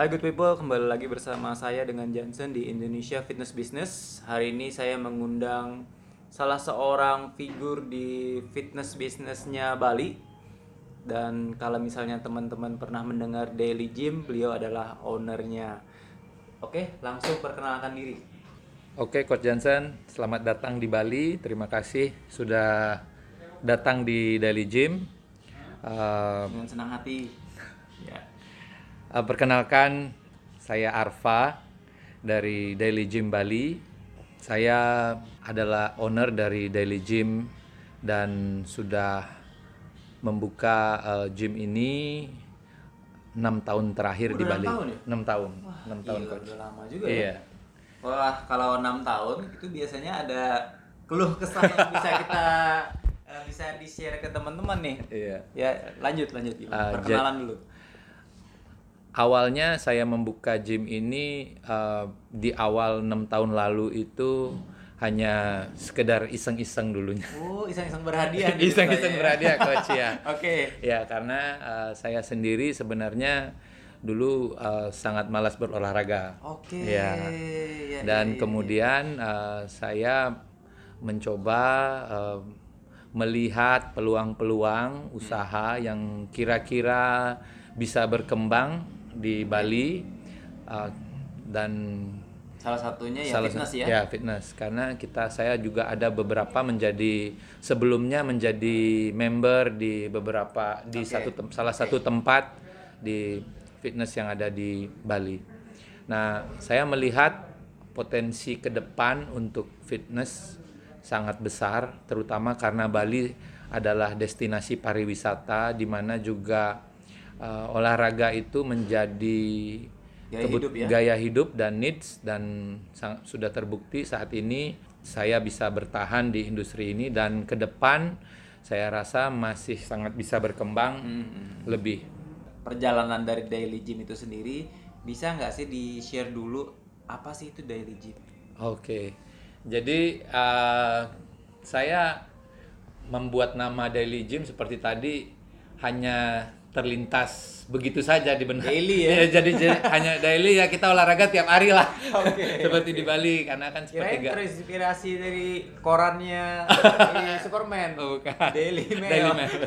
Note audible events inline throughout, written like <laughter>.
Hai good people, kembali lagi bersama saya dengan Johnson di Indonesia Fitness Business. Hari ini saya mengundang salah seorang figur di fitness bisnisnya Bali. Dan kalau misalnya teman-teman pernah mendengar Daily Gym, beliau adalah ownernya. Oke, langsung perkenalkan diri. Oke, Coach Johnson, selamat datang di Bali. Terima kasih sudah datang di Daily Gym. Uh, Dengan senang hati. Ya. uh, perkenalkan, saya Arfa dari Daily Gym Bali. Saya adalah owner dari Daily Gym dan sudah membuka uh, gym ini enam tahun terakhir di Udah Bali. enam tahun ya? Enam tahun, enam tahun Gila, coach. udah lama juga ya. Iya. Wah, kalau enam tahun itu biasanya ada keluh kesah yang bisa kita eh, bisa di share ke teman-teman nih. Iya. Ya, lanjut lanjut. Gimana? Ah, Perkenalan dulu. Awalnya saya membuka gym ini uh, di awal enam tahun lalu itu hanya sekedar iseng-iseng dulunya. Oh, iseng-iseng berhadiah. nih <laughs> Iseng-iseng ceritanya. berhadiah coach ya. <laughs> Oke. Ya karena uh, saya sendiri sebenarnya dulu uh, sangat malas berolahraga. Oke. Ya. Ya, Dan ya, ya, kemudian uh, saya mencoba uh, melihat peluang-peluang usaha yang kira-kira bisa berkembang di Bali uh, dan Salah satunya ya salah fitness sa- ya. fitness karena kita saya juga ada beberapa menjadi sebelumnya menjadi member di beberapa di Oke. satu tem- salah satu tempat di fitness yang ada di Bali. Nah, saya melihat potensi ke depan untuk fitness sangat besar terutama karena Bali adalah destinasi pariwisata di mana juga uh, olahraga itu menjadi Gaya hidup ya? gaya hidup dan needs dan sang- sudah terbukti saat ini saya bisa bertahan di industri ini dan ke depan saya rasa masih sangat bisa berkembang Hmm. lebih. Perjalanan dari daily gym itu sendiri bisa nggak sih di share dulu apa sih itu daily gym? Oke, jadi uh, saya membuat nama Daily Gym seperti tadi hanya terlintas begitu saja di benak. Daily ya? jadi, jadi <laughs> hanya daily ya kita olahraga tiap hari lah. Oke, <laughs> seperti di Bali karena kan seperti Kirain terinspirasi dari korannya <laughs> dari Superman. Oh, bukan. Daily Mail. Daily Mail.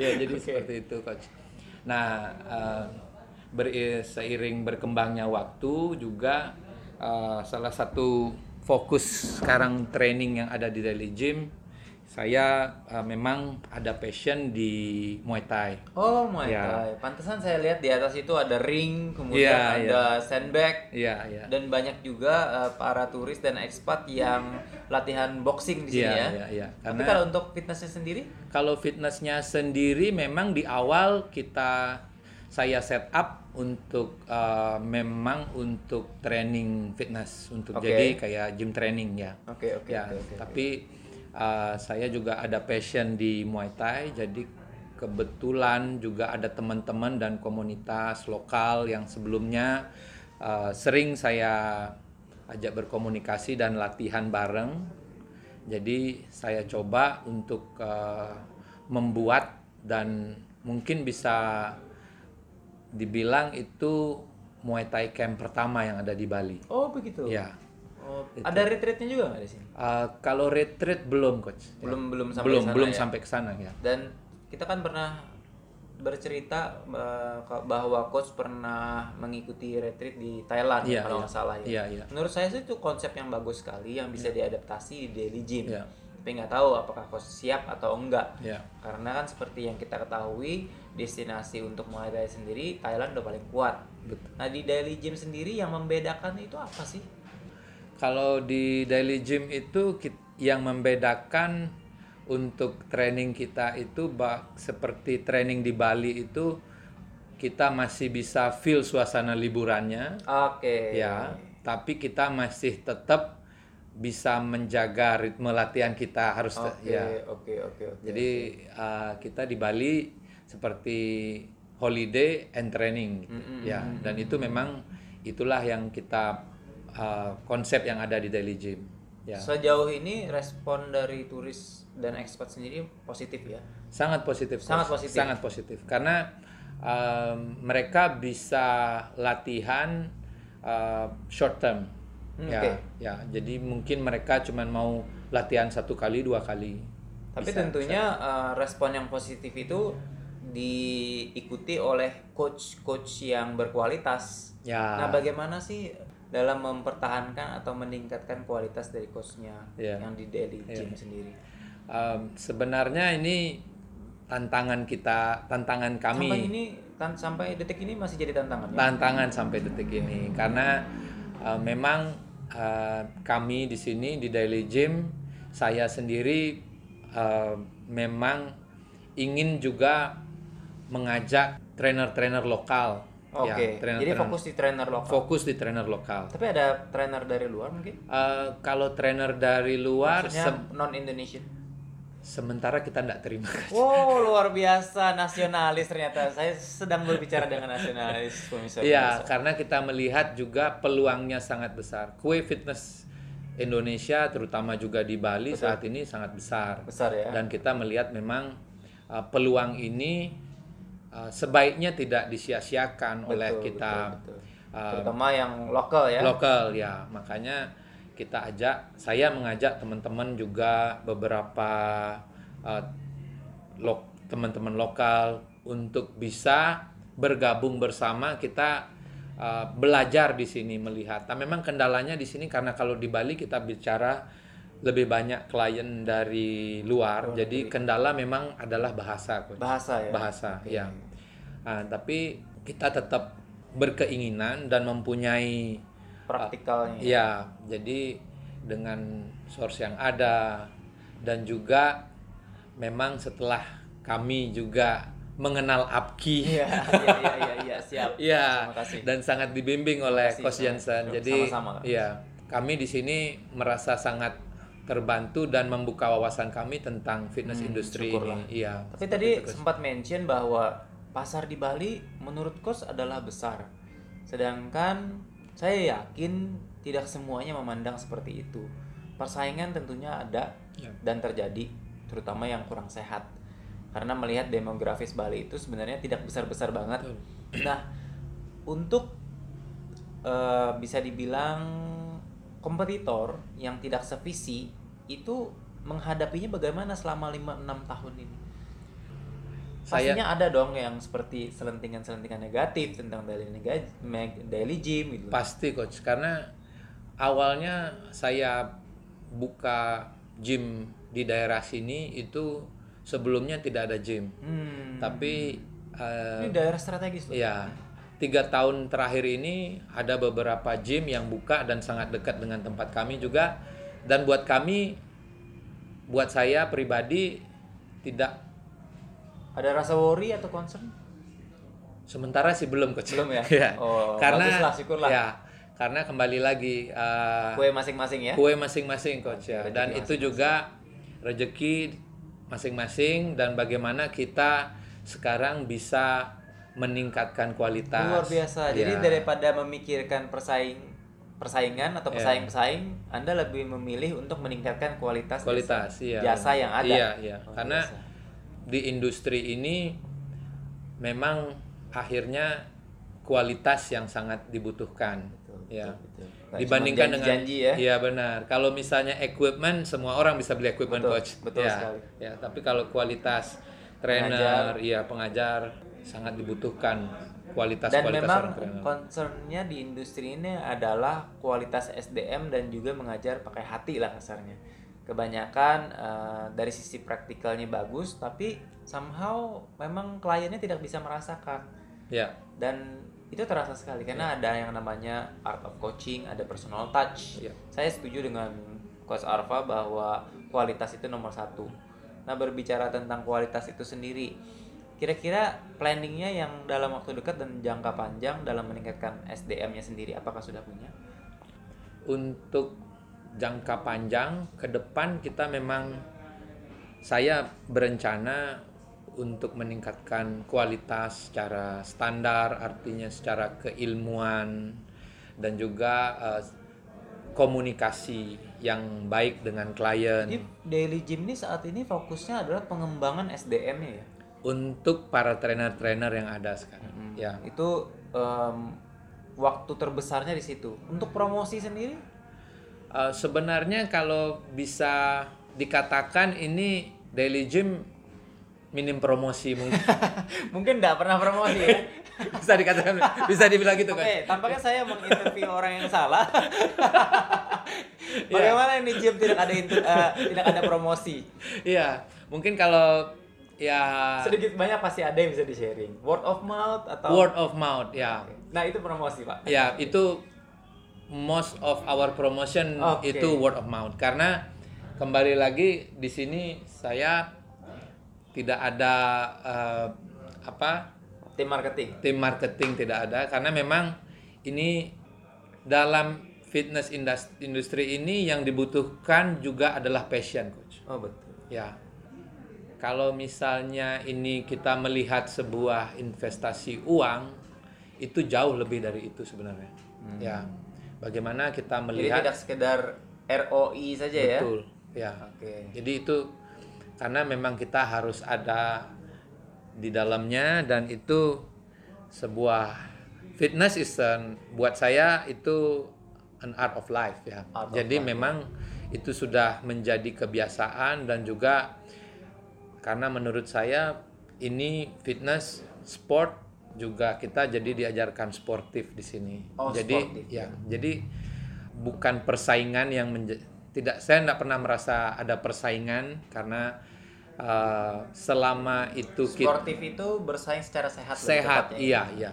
ya, jadi seperti itu, coach. Nah, eh, ber- seiring berkembangnya waktu juga eh, salah satu fokus sekarang training yang ada di Daily Gym, saya eh, memang ada passion di Muay Thai. Oh Muay Ya. Thai. Pantesan saya lihat di atas itu ada ring, kemudian Iya, ada sandbag, Iya, iya. dan banyak juga eh, para turis dan ekspat yang latihan boxing di sini Iya, ya. iya, iya. Tapi Karena- kalau untuk fitnessnya sendiri, Kalau fitnessnya sendiri memang di awal kita saya set up untuk uh, memang untuk training fitness untuk Oke. jadi kayak gym training ya. oke oke ya, oke, oke. tapi uh, saya juga ada passion di Muay Thai jadi kebetulan juga ada teman-teman dan komunitas lokal yang sebelumnya uh, sering saya ajak berkomunikasi dan latihan bareng. Jadi saya coba untuk uh, membuat dan mungkin bisa dibilang itu Muay Thai camp pertama yang ada di Bali. Oh begitu. Ya. Oh, ada retreatnya juga nggak di sini? Uh, kalau retreat belum coach. Ya. Belum belum sampai belum sana belum ya? sampai ke sana ya. Dan kita kan pernah bercerita eh, bahwa coach pernah mengikuti retreat di Thailand ya, Iya, kalau iya. nggak salah ya. Iya, iya. Menurut saya sih itu konsep yang bagus sekali yang bisa diadaptasi di daily gym. Iya. Tapi nggak tahu apakah coach siap atau enggak. Ya. Karena kan seperti yang kita ketahui destinasi untuk Muay Thai sendiri Thailand udah paling kuat. Betul. Nah di daily gym sendiri yang membedakan itu apa sih? Kalau di daily gym itu yang membedakan untuk training kita itu seperti training di Bali itu kita masih bisa feel suasana liburannya Oke. ya, tapi kita masih tetap bisa menjaga ritme latihan kita harus Oke, ya. oke, oke, oke. Jadi uh, kita di Bali seperti holiday and training gitu. ya dan itu memang itulah yang kita uh, konsep yang ada di Daily Gym ya Sejauh ini respon dari turis dan ekspat sendiri positif ya. sangat positif Sangat positif. sangat positif karena um, mereka bisa latihan uh, short term. Hmm, ya, oke. ya. Jadi mungkin mereka cuma mau latihan satu kali dua kali. Tapi Bisa, tentunya uh, respon yang positif itu diikuti oleh coach-coach yang berkualitas. Ya. Nah, bagaimana sih dalam mempertahankan atau meningkatkan kualitas dari coachnya Ya. yang di daily gym sendiri? Um, sebenarnya ini tantangan kita, tantangan kami. Sampai ini tan sampai detik ini masih jadi tantangan ya? tantangan sampai detik ini karena uh, memang uh, kami di sini di Daily Gym saya sendiri uh, memang ingin juga mengajak trainer-trainer lokal Oke. ya, jadi fokus di trainer lokal. fokus di trainer lokal Tapi ada trainer dari luar mungkin? Uh, kalau trainer dari luar Maksudnya non Indonesian. sementara kita tidak terima Wow, <laughs> luar biasa nasionalis ternyata. Saya sedang berbicara dengan nasionalis pemirsa. Iya, karena kita melihat juga peluangnya sangat besar. Kue fitness Indonesia, terutama juga di Bali saat ini sangat besar. Besar ya. Dan kita melihat memang uh, peluang ini uh, sebaiknya tidak disia-siakan oleh kita betul, betul. uh, Terutama yang lokal ya. lokal ya. Makanya kita ajak, saya mengajak teman-teman juga beberapa uh, lok- teman-teman lokal untuk bisa bergabung bersama kita uh, belajar di sini melihat. Nah, memang kendalanya di sini karena kalau di Bali kita bicara lebih banyak klien dari luar, jadi kendala memang adalah bahasa. Coach. Bahasa ya. Bahasa, ya. Ah, tapi kita tetap berkeinginan dan mempunyai Praktikalnya. Ya, jadi dengan source yang ada dan juga memang setelah kami juga mengenal Apki. Iya, <laughs> iya, iya, iya, siap. Iya, dan sangat dibimbing oleh Coach Jensen. Jadi, sama-sama, iya, kami di sini merasa sangat terbantu dan membuka wawasan kami tentang fitness industry Hmm, syukurlah. ini. Iya. Tapi tadi sempat mention bahwa pasar di Bali menurut coach adalah besar. Sedangkan saya yakin tidak semuanya memandang seperti itu. Persaingan tentunya ada Ya. dan terjadi, terutama yang kurang sehat. Karena melihat demografis Bali itu sebenarnya tidak besar-besar banget. Betul. Nah, untuk eh, bisa dibilang kompetitor yang tidak sevisi itu menghadapinya bagaimana selama 5-6 tahun ini? Saya- Pastinya ada dong yang seperti selentingan-selentingan negatif tentang daily nega- meg- daily gym gitu. Pasti coach, karena awalnya saya buka gym di daerah sini itu sebelumnya tidak ada gym, Hmm. tapi eh, Ini daerah strategis loh. ya tiga tahun terakhir ini ada beberapa gym yang buka dan sangat dekat dengan tempat kami juga, dan buat kami, buat saya pribadi tidak Ada rasa worry atau concern? sementara sih belum coach. Belum ya? <laughs> Ya. Oh, karena syukurlah. ya karena kembali lagi eh, Kue masing-masing ya. kue masing-masing coach ya dan itu juga rezeki masing-masing dan bagaimana kita sekarang bisa meningkatkan kualitas Luar biasa. Jadi Ya. daripada memikirkan persaing persaingan atau Ya. pesaing-pesaing, Anda lebih memilih untuk meningkatkan kualitas kualitas jasa, iya jasa yang ada. iya iya Luar karena biasa. di industri ini memang akhirnya kualitas yang sangat dibutuhkan Betul, ya betul, dibandingkan cuma dengan janji-janji ya. iya benar kalau misalnya equipment semua orang bisa beli equipment Betul, coach betul ya sekali. ya tapi kalau kualitas trainer iya pengajar sangat dibutuhkan kualitas Dan kualitas memang concernnya di industri ini adalah kualitas SDM dan juga mengajar pakai hati lah kasarnya. Kebanyakan eh, dari sisi praktikalnya bagus, tapi somehow memang kliennya tidak bisa merasakan. ya Dan itu terasa sekali karena ada yang namanya art of coaching, ada personal touch. Iya. Saya setuju dengan Coach Arfa bahwa kualitas itu nomor satu. Nah berbicara tentang kualitas itu sendiri, kira-kira planningnya yang dalam waktu dekat dan jangka panjang dalam meningkatkan SDM-nya sendiri, apakah sudah punya? untuk jangka panjang ke depan kita memang saya berencana untuk meningkatkan kualitas secara standar artinya secara keilmuan dan juga eh, komunikasi yang baik dengan klien Jadi Daily Gym ini saat ini fokusnya adalah pengembangan SDM-nya ya. Untuk para trainer-trainer yang ada sekarang. Hmm. Ya. Itu em, waktu terbesarnya di situ. Untuk promosi sendiri? Uh, sebenarnya kalau bisa dikatakan ini daily gym minim promosi mungkin <laughs> Mungkin nggak pernah promosi ya. <laughs> bisa dikatakan bisa dibilang gitu Oke, kan. tampaknya saya menginterview orang yang salah. <laughs> Iya. Bagaimana ini gym tidak ada inter- eh, tidak ada promosi? Iya, mungkin kalau ya Sedikit banyak pasti ada yang bisa di sharing. Word of mouth atau word of mouth ya. Nah, itu promosi, Pak. Ya, itu most of our promotion Oke. itu word of mouth karena kembali lagi di sini saya tidak ada eh, apa Tim marketing. tim marketing tidak ada karena memang ini dalam fitness indus- industri ini yang dibutuhkan juga adalah passion coach. Oh, betul. Ya. Kalau misalnya ini kita melihat sebuah investasi uang itu jauh lebih dari itu sebenarnya. Ya. Bagaimana kita Jadi melihat tidak sekedar ROI saja ya. betul. Ya. Oke. Jadi itu karena memang kita harus ada di dalamnya dan itu sebuah fitness is an- buat saya itu an art of life ya. Art of Jadi life, memang itu sudah menjadi kebiasaan dan juga karena menurut saya ini fitness sport juga kita jadi diajarkan sportif di sini. Oh, jadi sportif, ya, jadi bukan persaingan yang tidak saya tidak pernah merasa ada persaingan karena uh, selama itu kita Sportif itu bersaing secara sehat. sehat tepatnya. iya iya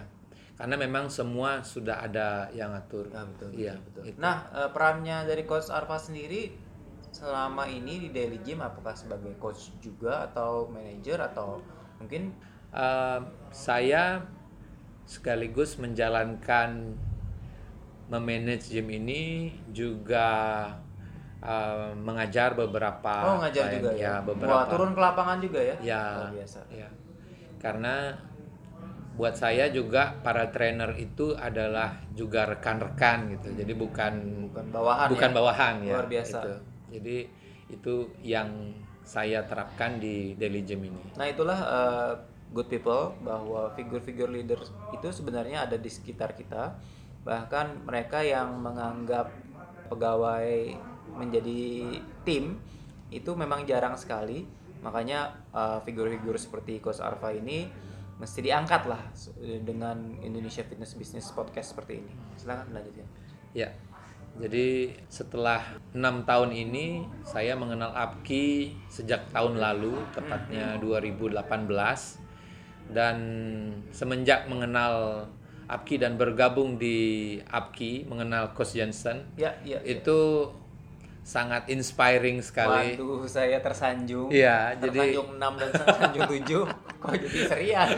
karena memang semua sudah ada yang atur Ah, betul, iya betul. itu. Nah, eh, perannya dari coach Arfa sendiri selama ini di Daily Gym apakah sebagai coach juga atau manajer atau mungkin Uh, saya sekaligus menjalankan memanage gym ini juga uh, mengajar beberapa oh ngajar juga ya. ya beberapa Wah, turun ke lapangan juga ya. ya Luar biasa. ya karena buat saya juga para trainer itu adalah juga rekan-rekan gitu jadi bukan Bukan bawahan bukan ya. bawahan ya Luar biasa. itu. Jadi itu yang saya terapkan di daily gym ini Nah, itulah eh, good people bahwa figur-figur leader itu sebenarnya ada di sekitar kita. Bahkan mereka yang menganggap pegawai menjadi tim itu memang jarang sekali. Makanya eh, figur-figur seperti Coach Arfa ini mesti diangkat lah dengan Indonesia Fitness Business Podcast seperti ini. Silakan lanjutkan. Ya, jadi setelah enam tahun ini saya mengenal Apki sejak tahun lalu, tepatnya 2018, dan semenjak mengenal Apki dan bergabung di Apki, mengenal Coach Jensen, Ya, ya. itu sangat inspiring sekali. Waduh, saya tersanjung. Iya, jadi- tersanjung 6 dan tersanjung 7. <laughs> Kok jadi serian?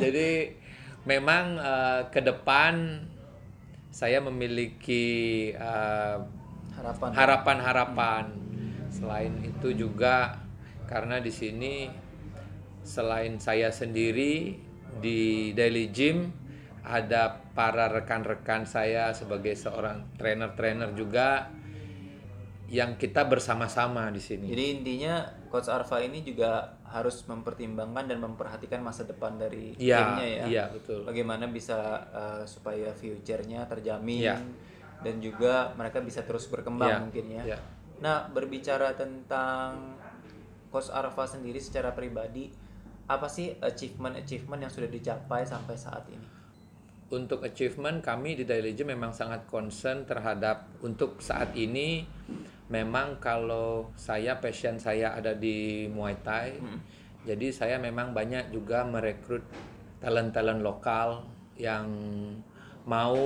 Jadi memang eh, ke depan saya memiliki eh, Harapan. harapan-harapan. Selain itu juga karena di sini selain saya sendiri di Daily Gym ada para rekan-rekan saya sebagai seorang trainer-trainer juga yang kita bersama-sama di sini. Jadi intinya Coach Arfa ini juga harus mempertimbangkan dan memperhatikan masa depan dari Iya, timnya ya. iya, betul. Bagaimana bisa eh, supaya future-nya terjamin Iya. dan juga mereka bisa terus berkembang Iya, mungkin ya. iya. Nah, berbicara tentang Coach Arfa sendiri secara pribadi, apa sih achievement-achievement yang sudah dicapai sampai saat ini? Untuk achievement kami di Daily Gym memang sangat concern terhadap untuk saat ini memang kalau saya passion saya ada di Muay Thai. Jadi saya memang banyak juga merekrut talent-talent lokal yang mau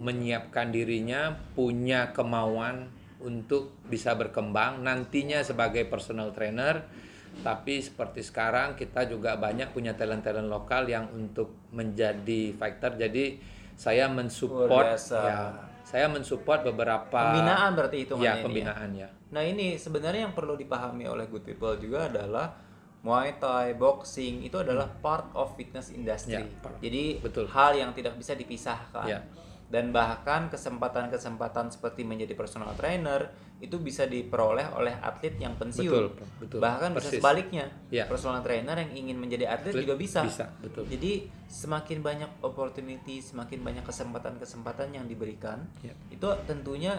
menyiapkan dirinya punya kemauan untuk bisa berkembang nantinya sebagai personal trainer. Tapi seperti sekarang kita juga banyak punya talent-talent lokal yang untuk menjadi fighter jadi saya mensupport ya saya mensupport beberapa Pembinaan berarti hitungannya ya ya? pembinaan ya Nah ini sebenarnya yang perlu dipahami oleh good people juga adalah Muay Thai, boxing itu adalah part of fitness industry. Ya, part. Jadi Betul. hal yang tidak bisa dipisahkan. Ya. Dan bahkan kesempatan-kesempatan seperti menjadi personal trainer itu bisa diperoleh oleh atlet yang pensiun. Betul, betul. Bahkan bisa Persis. sebaliknya. Ya. Personal trainer yang ingin menjadi atlet juga bisa. Bisa, betul. Jadi semakin banyak opportunity, semakin banyak kesempatan-kesempatan yang diberikan, Ya. itu tentunya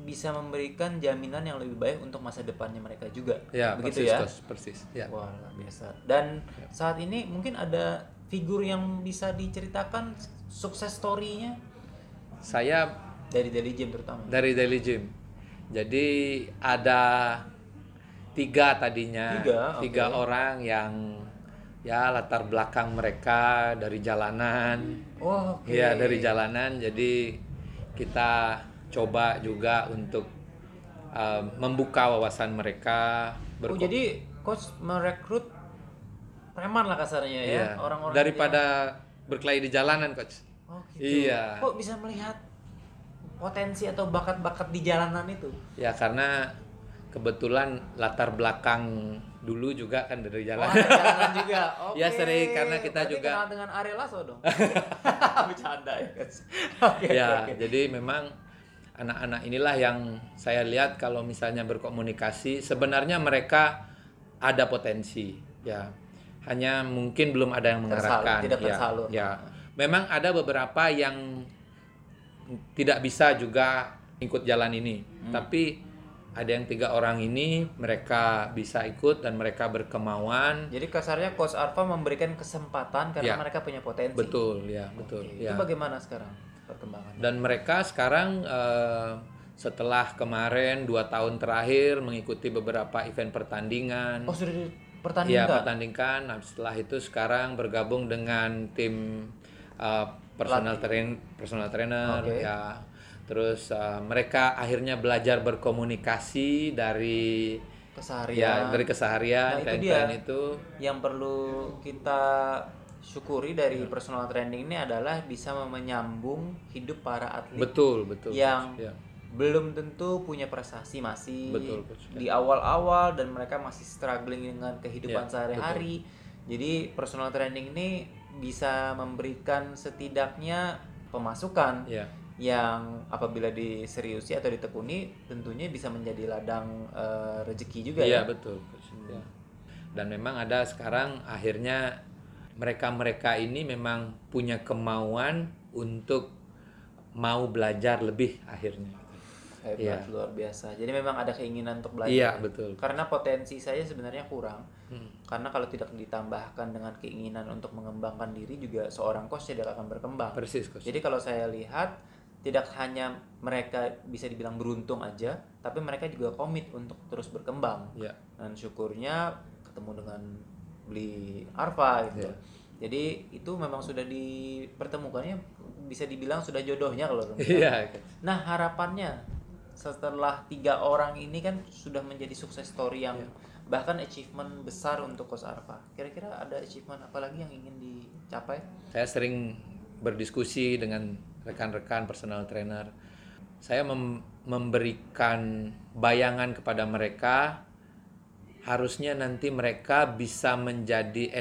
bisa memberikan jaminan yang lebih baik untuk masa depannya mereka juga. Ya, Begitu persis, ya. Coach, persis. Ya. Wah, luar biasa. Dan saat ini mungkin ada figur yang bisa diceritakan sukses story-nya Saya dari Daily Gym terutama. dari Daily Gym. Jadi ada tiga tadinya, Tiga, oke. orang yang ya latar belakang mereka dari jalanan, Oh, oke. ya dari jalanan. Jadi kita coba juga untuk uh, membuka wawasan mereka. Oh, jadi coach merekrut preman lah kasarnya ya, Iya, orang-orang daripada berkelahi di jalanan, coach. Oh, gitu. Iya. Kok bisa melihat potensi atau bakat-bakat di jalanan itu? Ya karena kebetulan latar belakang dulu juga kan dari Oh, jalan. ada jalanan juga. <laughs> Oke. Ya, sering, karena kita Berarti juga- kenal dengan Ariel Lasso dong. <laughs> <laughs> Bercanda ya, coach. Oke. ya, oke. jadi memang anak-anak inilah yang saya lihat kalau misalnya berkomunikasi sebenarnya mereka ada potensi, ya. Hanya mungkin belum ada yang Tersalur, mengarahkan, tidak ya. tersalur. Ya, memang ada beberapa yang tidak bisa juga ikut jalan ini, Hmm. tapi ada yang tiga orang ini mereka bisa ikut dan mereka berkemauan. Jadi kasarnya coach Arfa memberikan kesempatan karena Ya. mereka punya potensi. Betul, ya, betul. Oke, ya. Itu bagaimana sekarang perkembangannya? dan mereka sekarang eh, setelah kemarin dua tahun terakhir mengikuti beberapa event pertandingan Oh, sudah ya dipertandingkan. pertandingkan nah, setelah itu sekarang bergabung dengan tim eh, personal train personal trainer Oke. ya terus eh, mereka akhirnya belajar berkomunikasi dari Keseharian. ya dari keseharian Nah, itu dia. itu yang perlu kita syukuri dari personal training ini adalah bisa menyambung hidup para atlet betul betul yang ya. belum tentu punya prestasi masih Betul, Coach. di awal-awal dan mereka masih struggling dengan kehidupan Ya, sehari-hari. Jadi personal training ini bisa memberikan setidaknya pemasukan ya yang apabila diseriusi atau ditekuni tentunya bisa menjadi ladang eh, rezeki juga Iya ya. betul. Coach. Ya. Dan memang ada sekarang akhirnya mereka-mereka ini memang punya kemauan untuk mau belajar lebih akhirnya. Hebat Iya. luar biasa. Jadi memang ada keinginan untuk belajar. Iya betul. Karena potensi saya sebenarnya kurang. Hmm. Karena kalau tidak ditambahkan dengan keinginan untuk mengembangkan diri juga seorang coach tidak akan berkembang. Persis coach. Jadi kalau saya lihat tidak hanya mereka bisa dibilang beruntung aja, tapi mereka juga komit untuk terus berkembang. Ya. Dan syukurnya ketemu dengan beli Arfa gitu. Iya. Jadi itu memang sudah dipertemukannya bisa dibilang sudah jodohnya kalau. <laughs> Iya. Coach. Nah harapannya setelah tiga orang ini kan sudah menjadi sukses story yang Iya. bahkan achievement besar untuk Coach Arfa. Kira-kira ada achievement apa lagi yang ingin dicapai? Saya sering berdiskusi dengan rekan-rekan personal trainer. Saya mem- memberikan bayangan kepada mereka harusnya nanti mereka bisa menjadi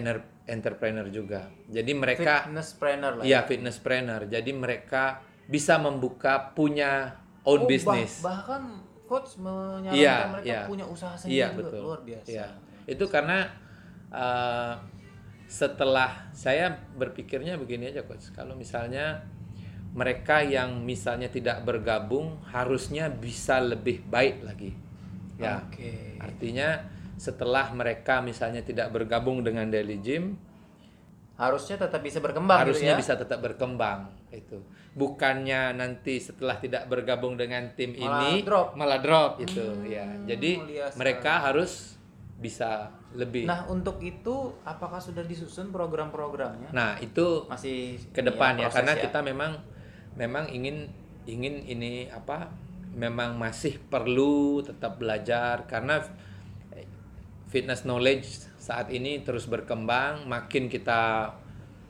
entrepreneur juga. Jadi mereka Fitness trainer lah. Iya, fitness trainer. Jadi mereka bisa membuka punya own Oh, bah- business. bahkan coach menyarankan Iya, mereka iya. punya usaha sendiri Iya, juga. betul. luar biasa. Iya. Itu karena uh, setelah saya berpikirnya begini aja coach. Kalau misalnya mereka yang misalnya tidak bergabung harusnya bisa lebih baik lagi. Ya. Oke. Artinya setelah mereka misalnya tidak bergabung dengan Daily Gym, Harusnya tetap bisa berkembang harusnya gitu ya. bisa tetap berkembang itu bukannya nanti setelah tidak bergabung dengan tim Malah ini drop. malah drop itu ya jadi mereka harus bisa lebih nah, Nah, untuk itu apakah sudah disusun program-programnya? itu Masih ke depan ya proses karena kita memang memang ingin ingin ini apa memang masih perlu tetap belajar karena fitness knowledge saat ini terus berkembang makin kita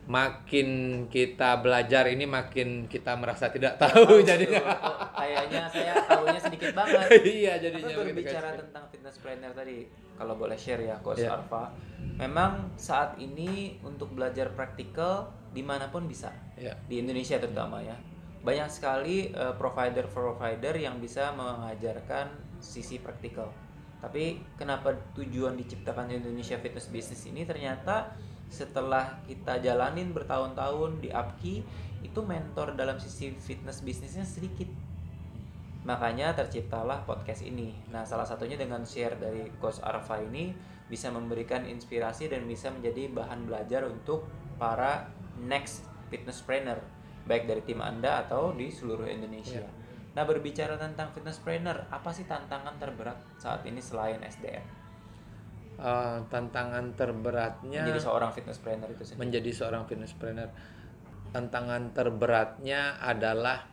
makin kita belajar ini makin kita merasa tidak tahu <laughs> jadinya Kok kayaknya saya tahunya sedikit banget. <laughs> iya Tapi jadinya berbicara begitu. tentang fitness planner tadi, kalau boleh share ya Coach Iya. Arfa, memang saat ini untuk belajar praktikal di mana pun bisa ya di Indonesia terutama ya. banyak sekali eh, provider-provider yang bisa mengajarkan sisi praktikal. Tapi kenapa tujuan diciptakan Indonesia Fitness Business ini ternyata setelah kita jalanin bertahun-tahun di Upki itu mentor dalam sisi fitness bisnisnya sedikit. Makanya terciptalah podcast ini. Nah, salah satunya dengan share dari Coach Arfa ini bisa memberikan inspirasi dan bisa menjadi bahan belajar untuk para next fitness trainer baik dari tim Anda atau di seluruh Indonesia. Ya. Nah, berbicara tentang fitness trainer, apa sih tantangan terberat saat ini selain SDM? Eh, tantangan terberatnya Menjadi seorang fitness trainer itu sendiri. menjadi seorang fitness trainer tantangan terberatnya adalah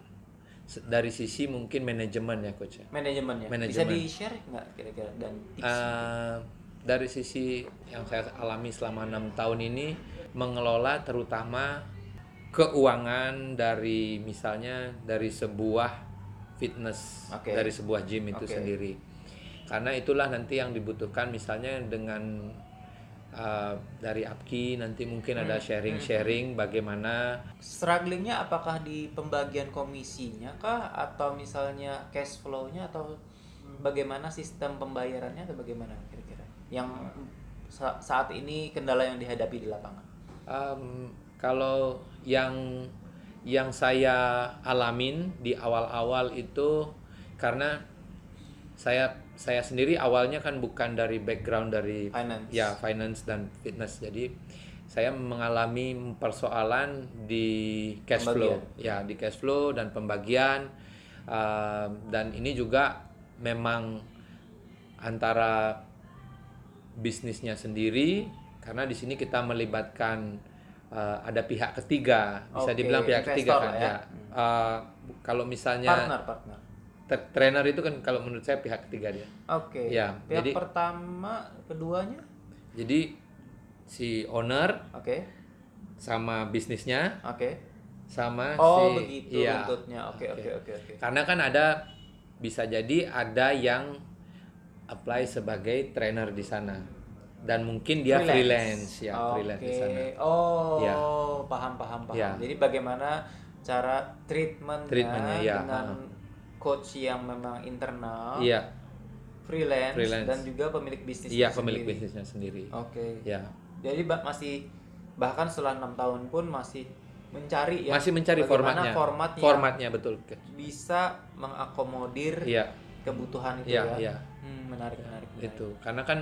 dari sisi mungkin manajemen ya coach ya. Manajemennya. Bisa Manajemen. di-share nggak kira-kira dan tips? Eh, dari sisi yang saya alami selama enam tahun ini mengelola terutama keuangan dari misalnya dari sebuah fitness Oke. dari sebuah gym itu Oke. sendiri. Karena itulah nanti yang dibutuhkan misalnya dengan uh, dari Apki nanti mungkin Hmm, ada sharing-sharing bagaimana strugglingnya apakah di pembagian komisinya kah? Atau misalnya cash flow-nya? Atau bagaimana sistem pembayarannya atau bagaimana kira-kira? Yang sa- saat ini kendala yang dihadapi di lapangan. Um, kalau yang yang saya alamin di awal-awal itu karena saya saya sendiri awalnya kan bukan dari background dari finance. ya finance dan fitness. Jadi saya mengalami persoalan di cash flow. Ya di cash flow dan pembagian. Um, dan ini juga memang antara bisnisnya sendiri karena di sini kita melibatkan uh, ada pihak ketiga. Bisa Oke, dibilang pihak ketiga investor kan lah ya. ya Uh, kalau misalnya partner partner. Tra- trainer itu kan kalau menurut saya pihak ketiga dia. Oke Ya, pihak jadi- pertama keduanya? Jadi si owner oke. sama bisnisnya oke. sama oh si begitu iya. oke Oke. oke oke oke. Karena kan ada bisa jadi ada yang apply sebagai trainer di sana dan mungkin dia freelance, ya Oke. freelance di sana Oh, Ya. paham paham paham. Ya. Jadi bagaimana cara treatmentnya Treatmentnya, ya, dengan ha. coach yang memang internal, iya freelance, Freelance. dan juga pemilik bisnis. iya pemilik sendiri. bisnisnya sendiri Oke. ya Jadi masih bahkan setelah enam tahun pun masih mencari ya. masih mencari formatnya format yang formatnya betul bisa mengakomodir iya kebutuhan itu iya ya. iya Hmm, menarik menarik. menarik. itu karena kan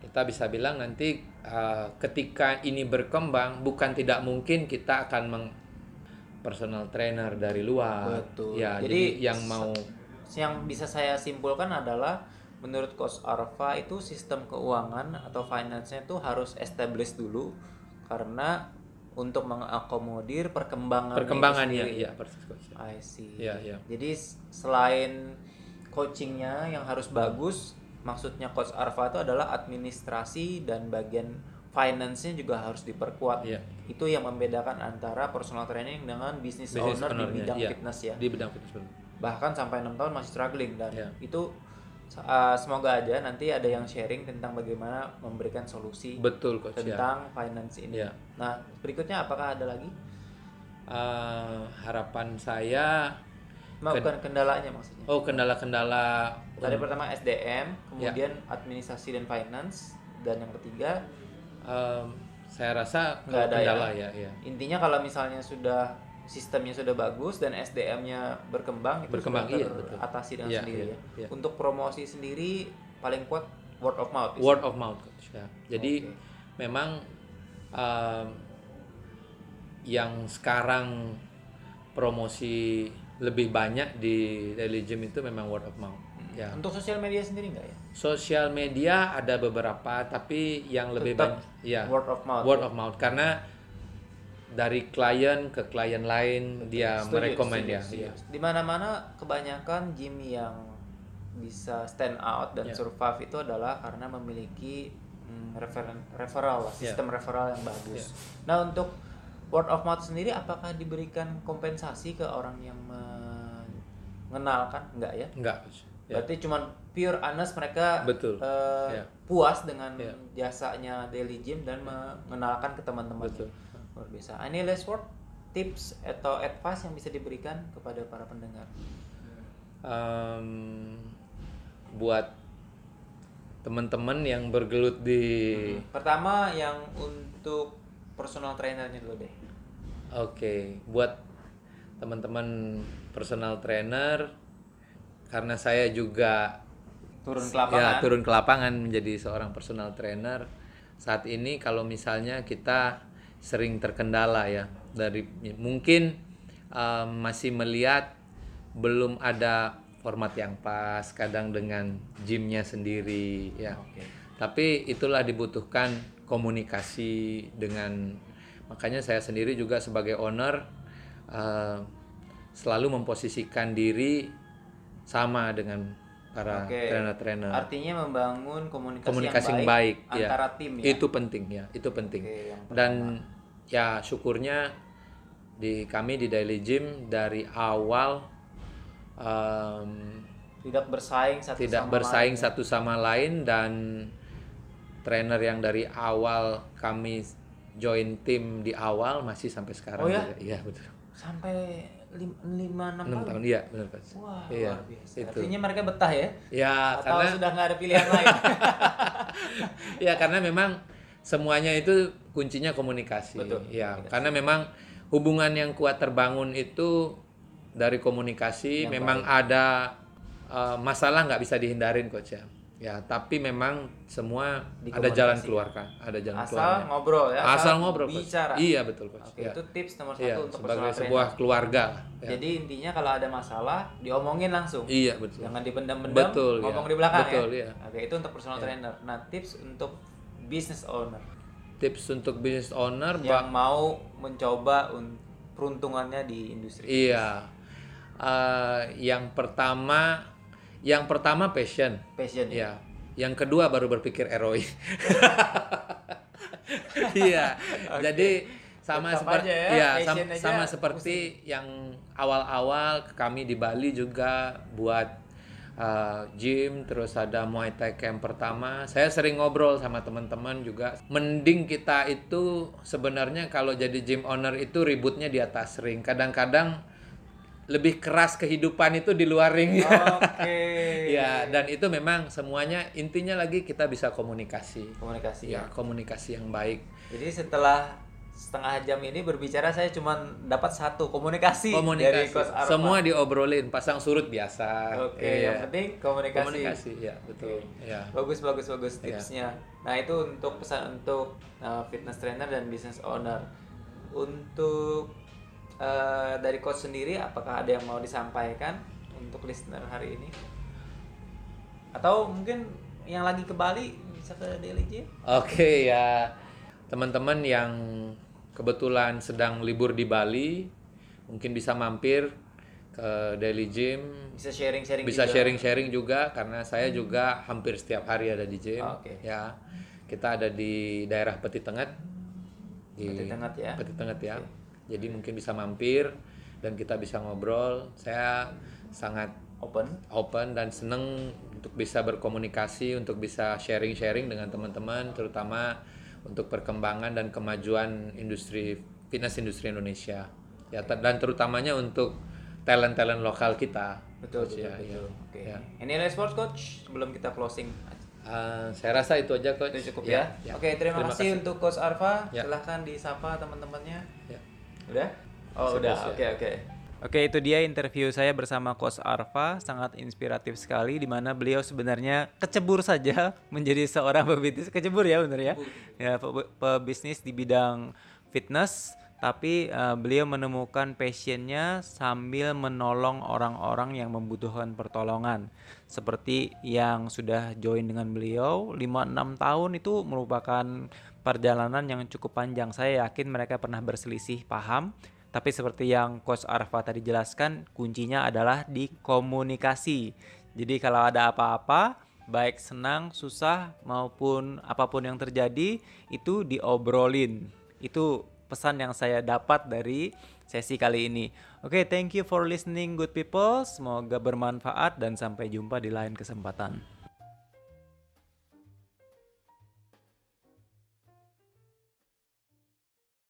kita bisa bilang nanti uh, ketika ini berkembang bukan tidak mungkin kita akan meng personal trainer dari luar Betul. ya jadi, Jadi, yang mau yang bisa saya simpulkan adalah menurut Coach Arfa itu sistem keuangan atau finance-nya itu harus establish dulu karena untuk mengakomodir perkembangan perkembangannya itu sendiri. iya persis coach I see. Iya, iya. Jadi selain coachingnya yang harus bagus, maksudnya Coach Arfa itu adalah administrasi dan bagian finance-nya juga harus diperkuat. Iya. Itu yang membedakan antara personal training dengan business, Business owner di owner-nya, bidang iya. fitness ya di bidang fitness bahkan sampai enam tahun masih struggling dan Iya. itu uh, semoga aja nanti ada yang sharing tentang bagaimana memberikan solusi betul coach ya tentang finance ini. Iya. Nah berikutnya apakah ada lagi? Uh, harapan saya Bukan kendalanya maksudnya. oh kendala-kendala Tadi pertama SDM, Iya. kemudian administrasi dan finance, dan yang ketiga um, saya rasa Nggak ada kendala ya? ya ya intinya kalau misalnya sudah sistemnya sudah bagus dan SDM-nya berkembang itu Berkembang, iya, betul. teratasi dengan Iya, sendiri iya, ya. iya. Untuk promosi sendiri paling kuat word of mouth. word of mouth ya jadi Oke. memang um, yang sekarang promosi lebih banyak di gym itu memang word of mouth ya Untuk sosial media sendiri nggak ya? sosial media ada beberapa tapi yang lebih Tetap banyak ya word of mouth. word of mouth karena dari klien ke klien lain dia Setuju, merekomend setuju, ya setuju. iya. Di mana-mana kebanyakan gym yang bisa stand out dan Ya. survive itu adalah karena memiliki mm, referen- referral, lah, Ya. sistem referral yang bagus. Ya. Nah untuk word of mouth sendiri, apakah diberikan kompensasi ke orang yang mengenalkan? Enggak ya? enggak ya. Berarti cuman pure honest mereka Betul. eh, Ya. puas dengan Ya. jasanya daily gym dan mengenalkan ke teman-teman. Betul. Luar biasa. Any last word tips atau advice yang bisa diberikan kepada para pendengar? Em, buat teman-teman yang bergelut di Pertama yang untuk personal trainernya dulu deh. Oke, buat teman-teman personal trainer, karena saya juga Turun ke ya lapangan. turun ke lapangan menjadi seorang personal trainer. Saat ini kalau misalnya kita sering terkendala ya dari mungkin um, masih melihat belum ada format yang pas, kadang dengan gymnya sendiri ya. Oke. Tapi itulah dibutuhkan komunikasi dengan makanya saya sendiri juga sebagai owner eh, selalu memposisikan diri sama dengan para Oke. trainer-trainer. Artinya membangun komunikasi, Komunikasi yang baik, baik, ya. antara tim ya. Itu penting ya, itu penting. Yang Dan ya syukurnya di kami di Daily Gym dari awal em, tidak bersaing satu tidak sama bersaing lain. satu sama lain dan trainer yang dari awal kami join tim di awal masih sampai sekarang Oh ya? Iya betul. sampai lim- lima enam enam tahun. tahun iya benar Pak. Wah, iya luar biasa. itu. Artinya mereka betah ya? Ya Atau karena sudah nggak ada pilihan lain? <laughs> ya karena memang semuanya itu kuncinya komunikasi. Betul, Ya, komunikasi. karena memang hubungan yang kuat terbangun itu dari komunikasi. Yang memang ada uh, masalah nggak bisa dihindarin coach ya. Ya, tapi memang semua ada jalan Dikomunikasi. keluar kan, ada jalan asal keluarnya. ngobrol ya. Asal ngobrol, Coach. bicara. Iya, betul, Coach. Oke, Ya. itu tips nomor satu Iya, untuk sebagai sebuah trainer. keluarga. Ya. Jadi intinya kalau ada masalah diomongin langsung. iya, betul. Jangan dipendam-pendam, Betul, ya. ngomong di belakang Betul, ya. iya. Oke, itu untuk personal trainer. Nah, tips untuk business owner Tips untuk business owner, yang mau mencoba un- peruntungannya di industri. Iya. Eh, yang pertama, yang pertama passion. Passion. Iya. Yang kedua baru berpikir ROI. <laughs> Iya. Jadi sama Tetap seperti ya, iya, passion sam- aja sama seperti yang awal-awal kami di Bali juga buat uh, gym terus ada Muay Thai camp pertama. Saya sering ngobrol sama teman-teman juga. Mending kita itu sebenarnya kalau jadi gym owner itu ributnya di atas ring. Kadang-kadang lebih keras kehidupan itu di luar ring. <laughs> Oke. Ya, dan itu memang semuanya intinya lagi kita bisa komunikasi. Komunikasi. Ya, komunikasi yang baik. Jadi setelah setengah jam ini berbicara saya cuma dapat satu komunikasi, dari Komunikasi. Coach Arfa. Semua diobrolin, pasang surut biasa. Oke, Iya. yang penting komunikasi. komunikasi, ya, betul. Ya. Bagus bagus bagus Iya. tipsnya. Nah, itu untuk pesan untuk uh, fitness trainer dan business owner. Untuk uh, dari coach sendiri apakah ada yang mau disampaikan untuk listener hari ini? Atau mungkin yang lagi ke Bali bisa ke Daily Gym? Oke, ya. Teman-teman yang kebetulan sedang libur di Bali, mungkin bisa mampir ke Daily Gym, Bisa sharing-sharing bisa juga. sharing-sharing juga karena saya juga hampir setiap hari ada di gym. Oke. Ya, kita ada di daerah Peti Tengah. Di Peti Tengah ya. Peti Tengah ya. Jadi mungkin bisa mampir dan kita bisa ngobrol. Saya sangat Open. open dan seneng untuk bisa berkomunikasi, untuk bisa sharing-sharing dengan teman-teman, terutama untuk perkembangan dan kemajuan industri fitness industri Indonesia. Ya, dan terutamanya untuk talent-talent lokal kita. Betul, Coach, betul, ya, betul. ya. Oke. Ya. Ini adalah sports coach sebelum kita closing. Uh, saya rasa itu aja coach. Itu cukup ya. Oke, terima, kasih, untuk coach Arfa. Ya. Silahkan disapa teman-temannya. Ya. Udah? Oh, Sudah, udah. Oke, oke. Oke, itu dia interview saya bersama Coach Arfa, sangat inspiratif sekali di mana beliau sebenarnya kecebur saja <laughs> menjadi seorang pebisnis, kecebur ya benar ya. Ya, pe- pebisnis di bidang fitness, tapi eh, beliau menemukan passionnya sambil menolong orang-orang yang membutuhkan pertolongan. Seperti yang sudah join dengan beliau 5-6 tahun itu merupakan perjalanan yang cukup panjang. Saya yakin mereka pernah berselisih paham tapi seperti yang Coach Arfa tadi jelaskan, kuncinya adalah di komunikasi. Jadi kalau ada apa-apa, baik senang, susah maupun apa pun yang terjadi, itu diobrolin. Itu pesan yang saya dapat dari sesi kali ini. Oke, thank you for listening good people. Semoga bermanfaat dan sampai jumpa di lain kesempatan.